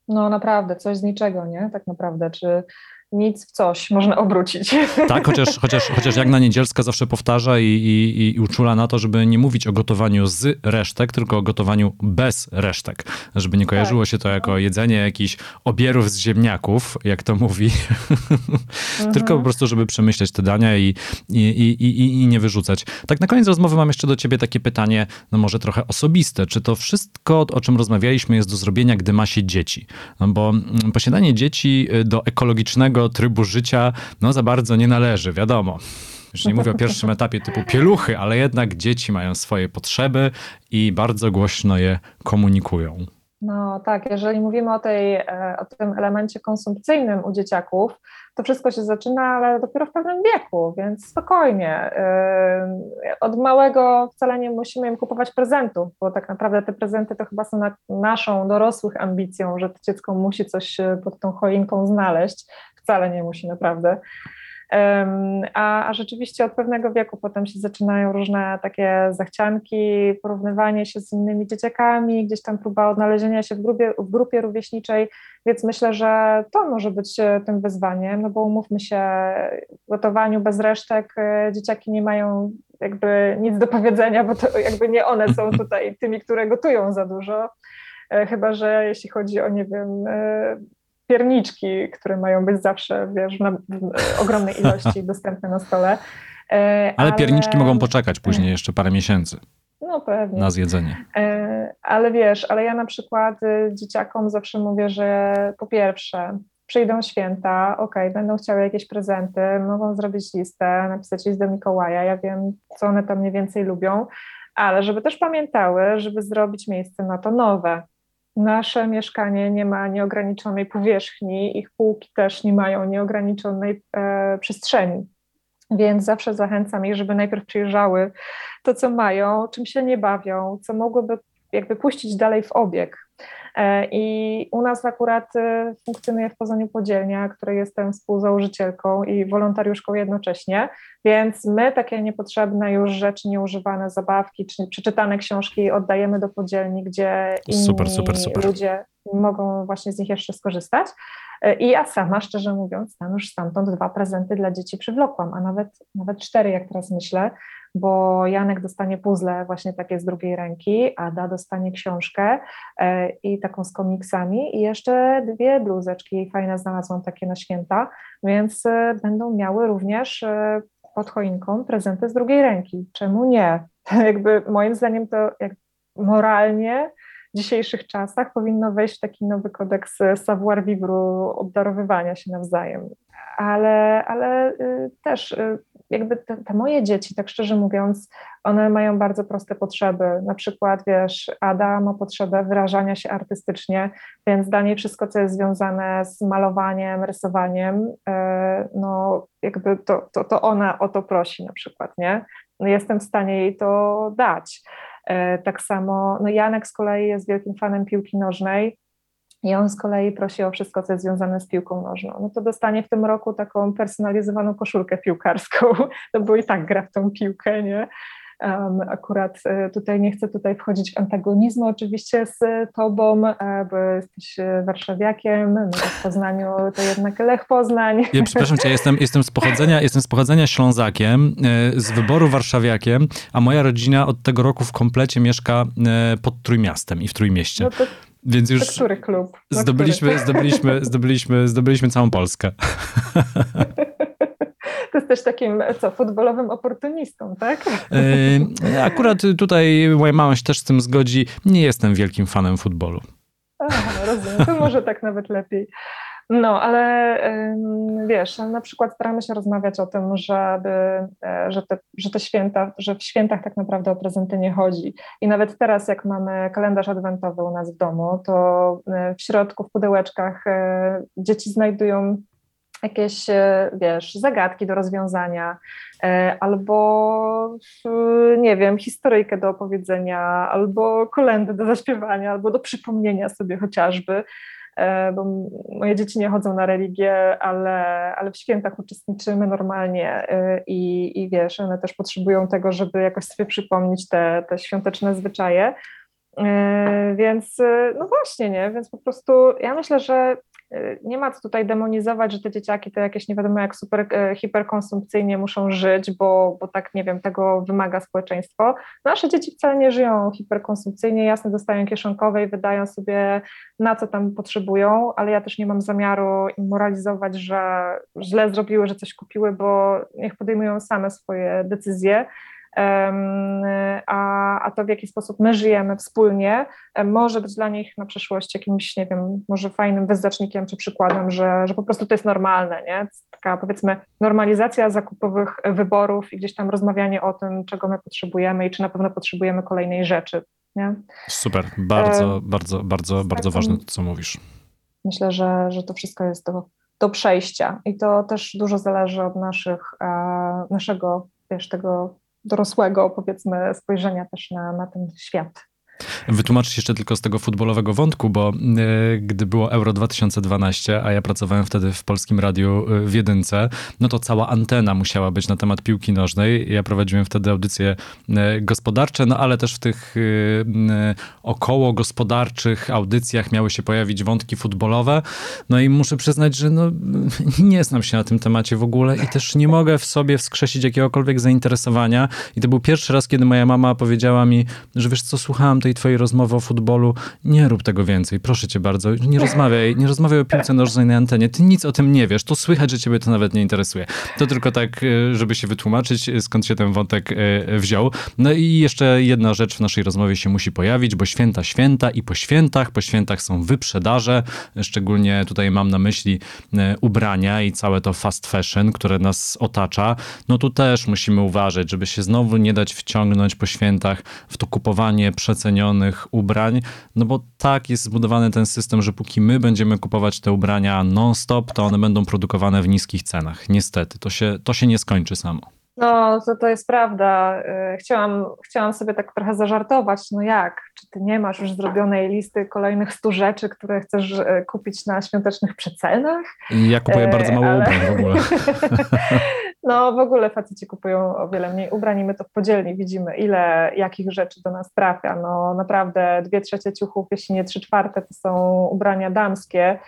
No naprawdę, coś z niczego, nie? Tak naprawdę. Czy nic w coś można obrócić. (laughs) Tak, chociaż, chociaż, chociaż jak na Niedzielska zawsze powtarza i, i, i uczula na to, żeby nie mówić o gotowaniu z resztek, tylko o gotowaniu bez resztek. Żeby nie kojarzyło tak. się to jako jedzenie jakichś obierów z ziemniaków, jak to mówi, mhm. (laughs) tylko po prostu, żeby przemyśleć te dania i, i, i, i, i nie wyrzucać. Tak na koniec rozmowy mam jeszcze do ciebie takie pytanie, no może trochę osobiste. Czy to wszystko, o czym rozmawialiśmy, jest do zrobienia, gdy ma się dzieci? No bo mm, posiadanie dzieci y, do ekologicznego trybu życia, no za bardzo nie należy, wiadomo. Już nie mówię o pierwszym etapie typu pieluchy, ale jednak dzieci mają swoje potrzeby i bardzo głośno je komunikują. No tak, jeżeli mówimy o, tej, e, o tym elemencie konsumpcyjnym u dzieciaków, to wszystko się zaczyna, ale dopiero w pewnym wieku, więc spokojnie. E, od małego wcale nie musimy im kupować prezentów, bo tak naprawdę te prezenty to chyba są naszą dorosłych ambicją, że to dziecko musi coś e, pod tą choinką znaleźć. Wcale nie musi naprawdę. A, a rzeczywiście od pewnego wieku potem się zaczynają różne takie zachcianki, porównywanie się z innymi dzieciakami, gdzieś tam próba odnalezienia się w grupie, w grupie rówieśniczej, więc myślę, że to może być e, tym wyzwaniem, no bo umówmy się, w gotowaniu bez resztek e, dzieciaki nie mają jakby nic do powiedzenia, bo to jakby nie one są tutaj tymi, które gotują za dużo, e, chyba że jeśli chodzi o, nie wiem, pierniczki, które mają być zawsze, wiesz, na, w ogromnej ilości (laughs) dostępne na stole. Ale, ale pierniczki mogą poczekać później jeszcze parę miesięcy. No pewnie. Na zjedzenie. E, ale wiesz, ale ja na przykład y, dzieciakom zawsze mówię, że po pierwsze, przyjdą święta, ok, będą chciały jakieś prezenty, mogą zrobić listę, napisać list do Mikołaja, ja wiem, co one tam mniej więcej lubią, ale żeby też pamiętały, żeby zrobić miejsce na to nowe, nasze mieszkanie nie ma nieograniczonej powierzchni, ich półki też nie mają nieograniczonej e, przestrzeni. Więc zawsze zachęcam ich, żeby najpierw przyjeżdżały to, co mają, czym się nie bawią, co mogłyby jakby puścić dalej w obieg. E, I u nas akurat e, funkcjonuje w Poznaniu podzielnia, której jestem współzałożycielką i wolontariuszką jednocześnie, więc my takie niepotrzebne już rzeczy, nieużywane zabawki czy przeczytane książki oddajemy do podzielni, gdzie inni super, super, super. ludzie mogą właśnie z nich jeszcze skorzystać. E, I ja sama, szczerze mówiąc, tam już stamtąd dwa prezenty dla dzieci przywlokłam, a nawet, nawet cztery, jak teraz myślę, bo Janek dostanie puzzle właśnie takie z drugiej ręki, Ada dostanie książkę e, i taką z komiksami i jeszcze dwie bluzeczki fajne znalazłam takie na święta, więc e, będą miały również e, pod choinką prezenty z drugiej ręki. Czemu nie? (laughs) Jakby moim zdaniem to jak moralnie w dzisiejszych czasach powinno wejść w taki nowy kodeks savoir-vivre obdarowywania się nawzajem. Ale, ale y, też y, jakby te, te, moje dzieci, tak szczerze mówiąc, one mają bardzo proste potrzeby. Na przykład, wiesz, Ada ma potrzebę wyrażania się artystycznie, więc dla niej wszystko, co jest związane z malowaniem, rysowaniem, e, no jakby to, to, to ona o to prosi na przykład, nie? No jestem w stanie jej to dać. E, tak samo, no Janek z kolei jest wielkim fanem piłki nożnej, i on z kolei prosi o wszystko, co jest związane z piłką nożną. No to dostanie w tym roku taką personalizowaną koszulkę piłkarską, (laughs) no bo i tak gra w tą piłkę, nie? Um, akurat e, tutaj nie chcę tutaj wchodzić w antagonizm oczywiście z tobą, e, bo jesteś e, warszawiakiem, my w Poznaniu to jednak Lech Poznań. Ja, przepraszam cię, jestem, jestem, z pochodzenia, jestem z pochodzenia ślązakiem, z wyboru warszawiakiem, a moja rodzina od tego roku w komplecie mieszka pod Trójmiastem i w Trójmieście. No to więc już. który klub? zdobyliśmy, który? zdobyliśmy, (laughs) zdobyliśmy, zdobyliśmy całą Polskę. To jest też takim, co, futbolowym oportunistą, tak? Akurat tutaj moja mama się też z tym zgodzi. Nie jestem wielkim fanem futbolu. Aha, rozumiem. To może tak nawet lepiej. No, ale wiesz, na przykład staramy się rozmawiać o tym, żeby, e, że, te, że te święta, że w świętach tak naprawdę o prezenty nie chodzi. I nawet teraz, jak mamy kalendarz adwentowy u nas w domu, to e, w środku, w pudełeczkach e, dzieci znajdują jakieś, wiesz, zagadki do rozwiązania, albo, nie wiem, historyjkę do opowiedzenia, albo kolendy do zaśpiewania, albo do przypomnienia sobie chociażby. E, bo moje dzieci nie chodzą na religię, ale, ale w świętach uczestniczymy normalnie e, i, i wiesz, one też potrzebują tego, żeby jakoś sobie przypomnieć te, te świąteczne zwyczaje. E, więc no właśnie, nie? Więc po prostu ja myślę, że nie ma co tutaj demonizować, że te dzieciaki to jakieś nie wiadomo jak super y, hiperkonsumpcyjnie muszą żyć, bo, bo tak nie wiem, tego wymaga społeczeństwo. Nasze dzieci wcale nie żyją hiperkonsumpcyjnie, jasne dostają kieszonkowe i wydają sobie na co tam potrzebują, ale ja też nie mam zamiaru im moralizować, że źle zrobiły, że coś kupiły, bo niech podejmują same swoje decyzje a, a to w jaki sposób my żyjemy wspólnie, może być dla nich na przyszłość jakimś, nie wiem, może fajnym wyznacznikiem czy przykładem, że, że po prostu to jest normalne, nie? Taka powiedzmy normalizacja zakupowych wyborów i gdzieś tam rozmawianie o tym, czego my potrzebujemy i czy na pewno potrzebujemy kolejnej rzeczy. Nie? Super, bardzo, e, bardzo, bardzo, bardzo ważne to, co mówisz. Myślę, że, że to wszystko jest do, do przejścia i to też dużo zależy od naszych, e, naszego, wiesz, tego dorosłego, powiedzmy, spojrzenia też na, na ten świat. Wytłumaczyć jeszcze tylko z tego futbolowego wątku, bo e, gdy było Euro 2012, a ja pracowałem wtedy w Polskim Radiu e, w Jedynce, no to cała antena musiała być na temat piłki nożnej. Ja prowadziłem wtedy audycje e, gospodarcze, no ale też w tych około gospodarczych audycjach miały się pojawić wątki futbolowe. No i muszę przyznać, że no, (laughs) nie znam się na tym temacie w ogóle i też nie mogę w sobie wskrzesić jakiegokolwiek zainteresowania. I to był pierwszy raz, kiedy moja mama powiedziała mi, że wiesz co, słuchałam tej twojej rozmowy o futbolu, nie rób tego więcej, proszę cię bardzo, nie rozmawiaj, nie rozmawiaj o piłce nożnej na antenie, ty nic o tym nie wiesz, to słychać, że ciebie to nawet nie interesuje. To tylko tak, e, żeby się wytłumaczyć, e, skąd się ten wątek e, wziął. No i jeszcze jedna rzecz w naszej rozmowie się musi pojawić, bo święta, święta i po świętach, po świętach są wyprzedaże, szczególnie tutaj mam na myśli ubrania i całe to fast fashion, które nas otacza. No tu też musimy uważać, żeby się znowu nie dać wciągnąć po świętach w to kupowanie przecenione wycenionych ubrań, no bo tak jest zbudowany ten system, że póki my będziemy kupować te ubrania non-stop, to one będą produkowane w niskich cenach. Niestety, to się, to się nie skończy samo. No, to, to jest prawda. Y, chciałam, chciałam sobie tak trochę zażartować. No jak? Czy ty nie masz już zrobionej listy kolejnych stu rzeczy, które chcesz y, kupić na świątecznych przecenach? Ja kupuję bardzo mało Ale... ubrań w ogóle. (laughs) No w ogóle faceci kupują o wiele mniej ubrań i my to w podzielni widzimy, ile jakich rzeczy do nas trafia. No naprawdę dwie trzecie ciuchów, jeśli nie trzy czwarte, to są ubrania damskie.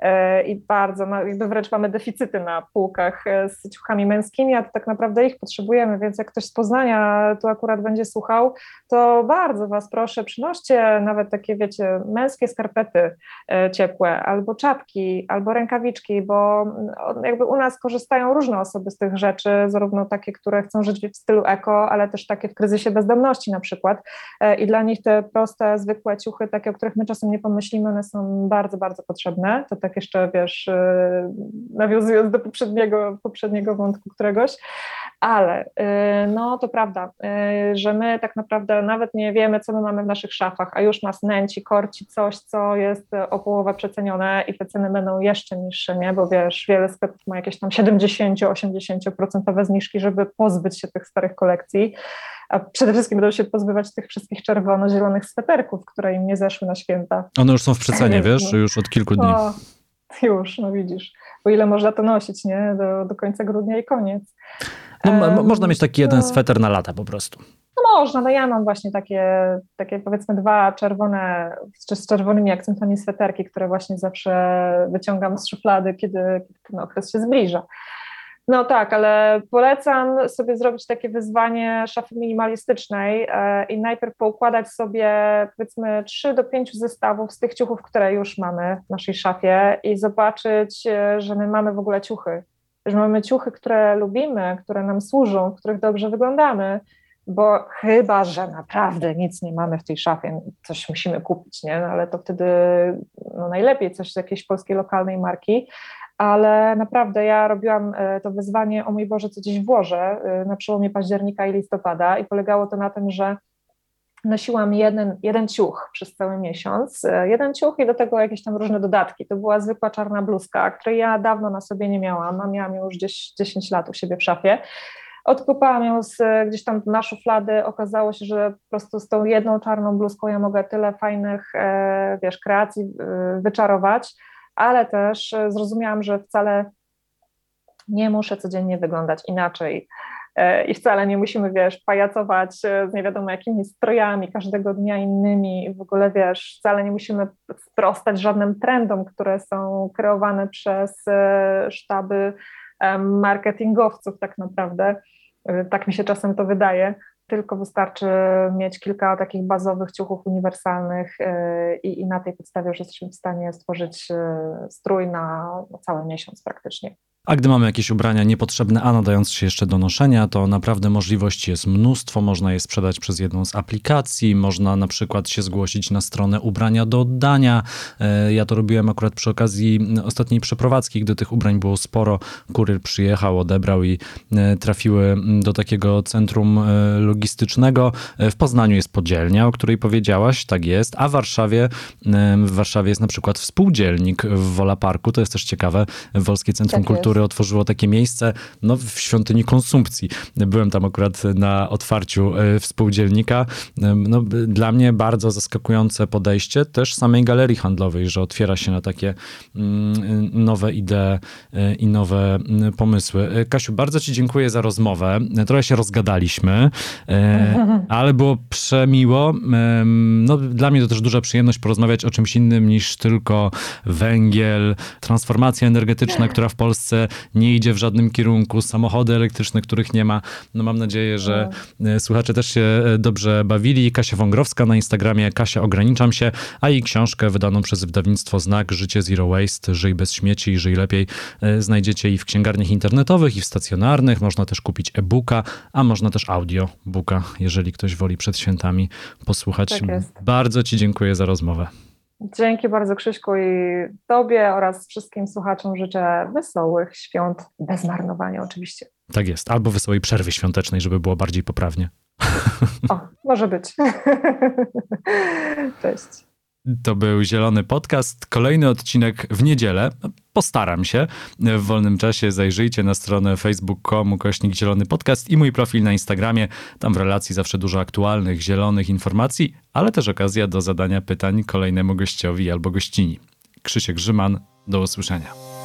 E, i bardzo, no jakby wręcz mamy deficyty na półkach e, z ciuchami męskimi, a to tak naprawdę ich potrzebujemy, więc jak ktoś z Poznania tu akurat będzie słuchał, to bardzo Was proszę, przynoście nawet takie, wiecie, męskie skarpety e, ciepłe, albo czapki, albo rękawiczki, bo mm, jakby u nas korzystają różne osoby z tych rzeczy, zarówno takie, które chcą żyć w stylu eko, ale też takie w kryzysie bezdomności na przykład. I dla nich te proste, zwykłe ciuchy, takie, o których my czasem nie pomyślimy, one są bardzo, bardzo potrzebne, to tak jeszcze, wiesz, y, nawiązując do poprzedniego, poprzedniego wątku któregoś, ale y, no to prawda, y, że my tak naprawdę nawet nie wiemy, co my mamy w naszych szafach, a już nas nęci, korci coś, co jest o połowę przecenione i te ceny będą jeszcze niższe, nie? bo wiesz, wiele sklepów ma jakieś tam 70-80% zniżki, żeby pozbyć się tych starych kolekcji, a przede wszystkim będą się pozbywać tych wszystkich czerwono-zielonych sweterków, które im nie zeszły na święta. One już są w przecenie, wiesz, już od kilku dni. O, już, no widzisz, o ile można to nosić, nie? Do, do końca grudnia i koniec. No, um, można mieć taki jeden no, sweter na lata po prostu. No można, no ja mam właśnie takie, takie powiedzmy dwa czerwone, z czerwonymi akcentami sweterki, które właśnie zawsze wyciągam z szuflady, kiedy, kiedy ten okres się zbliża. No tak, ale polecam sobie zrobić takie wyzwanie szafy minimalistycznej e, i najpierw poukładać sobie powiedzmy 3 do 5 zestawów z tych ciuchów, które już mamy w naszej szafie i zobaczyć, e, że my mamy w ogóle ciuchy, że mamy ciuchy, które lubimy, które nam służą, w których dobrze wyglądamy, bo chyba, że naprawdę nic nie mamy w tej szafie, coś musimy kupić, nie? No, ale to wtedy no najlepiej coś z jakiejś polskiej lokalnej marki, ale naprawdę ja robiłam e, to wyzwanie, o mój Boże, co gdzieś włożę e, na przełomie października i listopada i polegało to na tym, że nosiłam jeden, jeden ciuch przez cały miesiąc, e, jeden ciuch i do tego jakieś tam różne dodatki. To była zwykła czarna bluzka, której ja dawno na sobie nie miałam, a miałam już gdzieś 10 lat u siebie w szafie. Odkupałam ją z, gdzieś tam na szuflady, okazało się, że po prostu z tą jedną czarną bluzką ja mogę tyle fajnych, wiesz, kreacji wyczarować, ale też e, zrozumiałam, że wcale nie muszę codziennie wyglądać inaczej. e, i wcale nie musimy, wiesz, pajacować z nie wiadomo jakimi strojami, każdego dnia innymi, w ogóle, wiesz, wcale nie musimy sprostać żadnym trendom, które są kreowane przez sztaby marketingowców tak naprawdę. Tak mi się czasem to wydaje tylko wystarczy mieć kilka takich bazowych ciuchów uniwersalnych y, i, i na tej podstawie już jesteśmy w stanie stworzyć y, strój na cały miesiąc praktycznie. A gdy mamy jakieś ubrania niepotrzebne, a nadające się jeszcze do noszenia, to naprawdę możliwości jest mnóstwo. Można je sprzedać przez jedną z aplikacji, można na przykład się zgłosić na stronę ubrania do oddania. E, ja to robiłem akurat przy okazji ostatniej przeprowadzki, gdy tych ubrań było sporo. Kuryr przyjechał, odebrał i e, trafiły do takiego centrum e, logistycznego. W Poznaniu jest podzielnia, o której powiedziałaś, tak jest, a w Warszawie, w Warszawie jest na przykład współdzielnik w Wola Parku, to jest też ciekawe, Wolskie Centrum tak Kultury które otworzyło takie miejsce no, w świątyni konsumpcji. Byłem tam akurat na otwarciu e, współdzielnika. E, no, dla mnie bardzo zaskakujące podejście też samej galerii handlowej, że otwiera się na takie mm, nowe idee e, i nowe pomysły. Kasiu, bardzo Ci dziękuję za rozmowę. Trochę się rozgadaliśmy, ale było przemiło. No, dla mnie to też duża przyjemność porozmawiać o czymś innym niż tylko węgiel, transformacja energetyczna, która w Polsce nie idzie w żadnym kierunku, samochody elektryczne, których nie ma. No mam nadzieję, że no. słuchacze też się e, dobrze bawili. Kasia Wągrowska na Instagramie, Kasia Ograniczam się, a jej książkę wydaną przez wydawnictwo Znak Życie Zero Waste, Żyj bez śmieci i żyj lepiej e, znajdziecie i w księgarniach internetowych, i w stacjonarnych. Można też kupić e-booka, a można też audiobooka, jeżeli ktoś woli przed świętami posłuchać. Tak Bardzo Ci dziękuję za rozmowę. Dzięki bardzo Krzyśku i Tobie oraz wszystkim słuchaczom życzę wesołych świąt, bez marnowania oczywiście. Tak jest, albo wesołej przerwy świątecznej, żeby było bardziej poprawnie. O, może być. (laughs) Cześć. To był Zielony Podcast. Kolejny odcinek w niedzielę. Postaram się. W wolnym czasie zajrzyjcie na stronę facebook.com kośnik Zielony Podcast i mój profil na Instagramie. Tam w relacji zawsze dużo aktualnych, zielonych informacji, ale też okazja do zadania pytań kolejnemu gościowi albo gościni. Krzysiek Grzyman, do usłyszenia.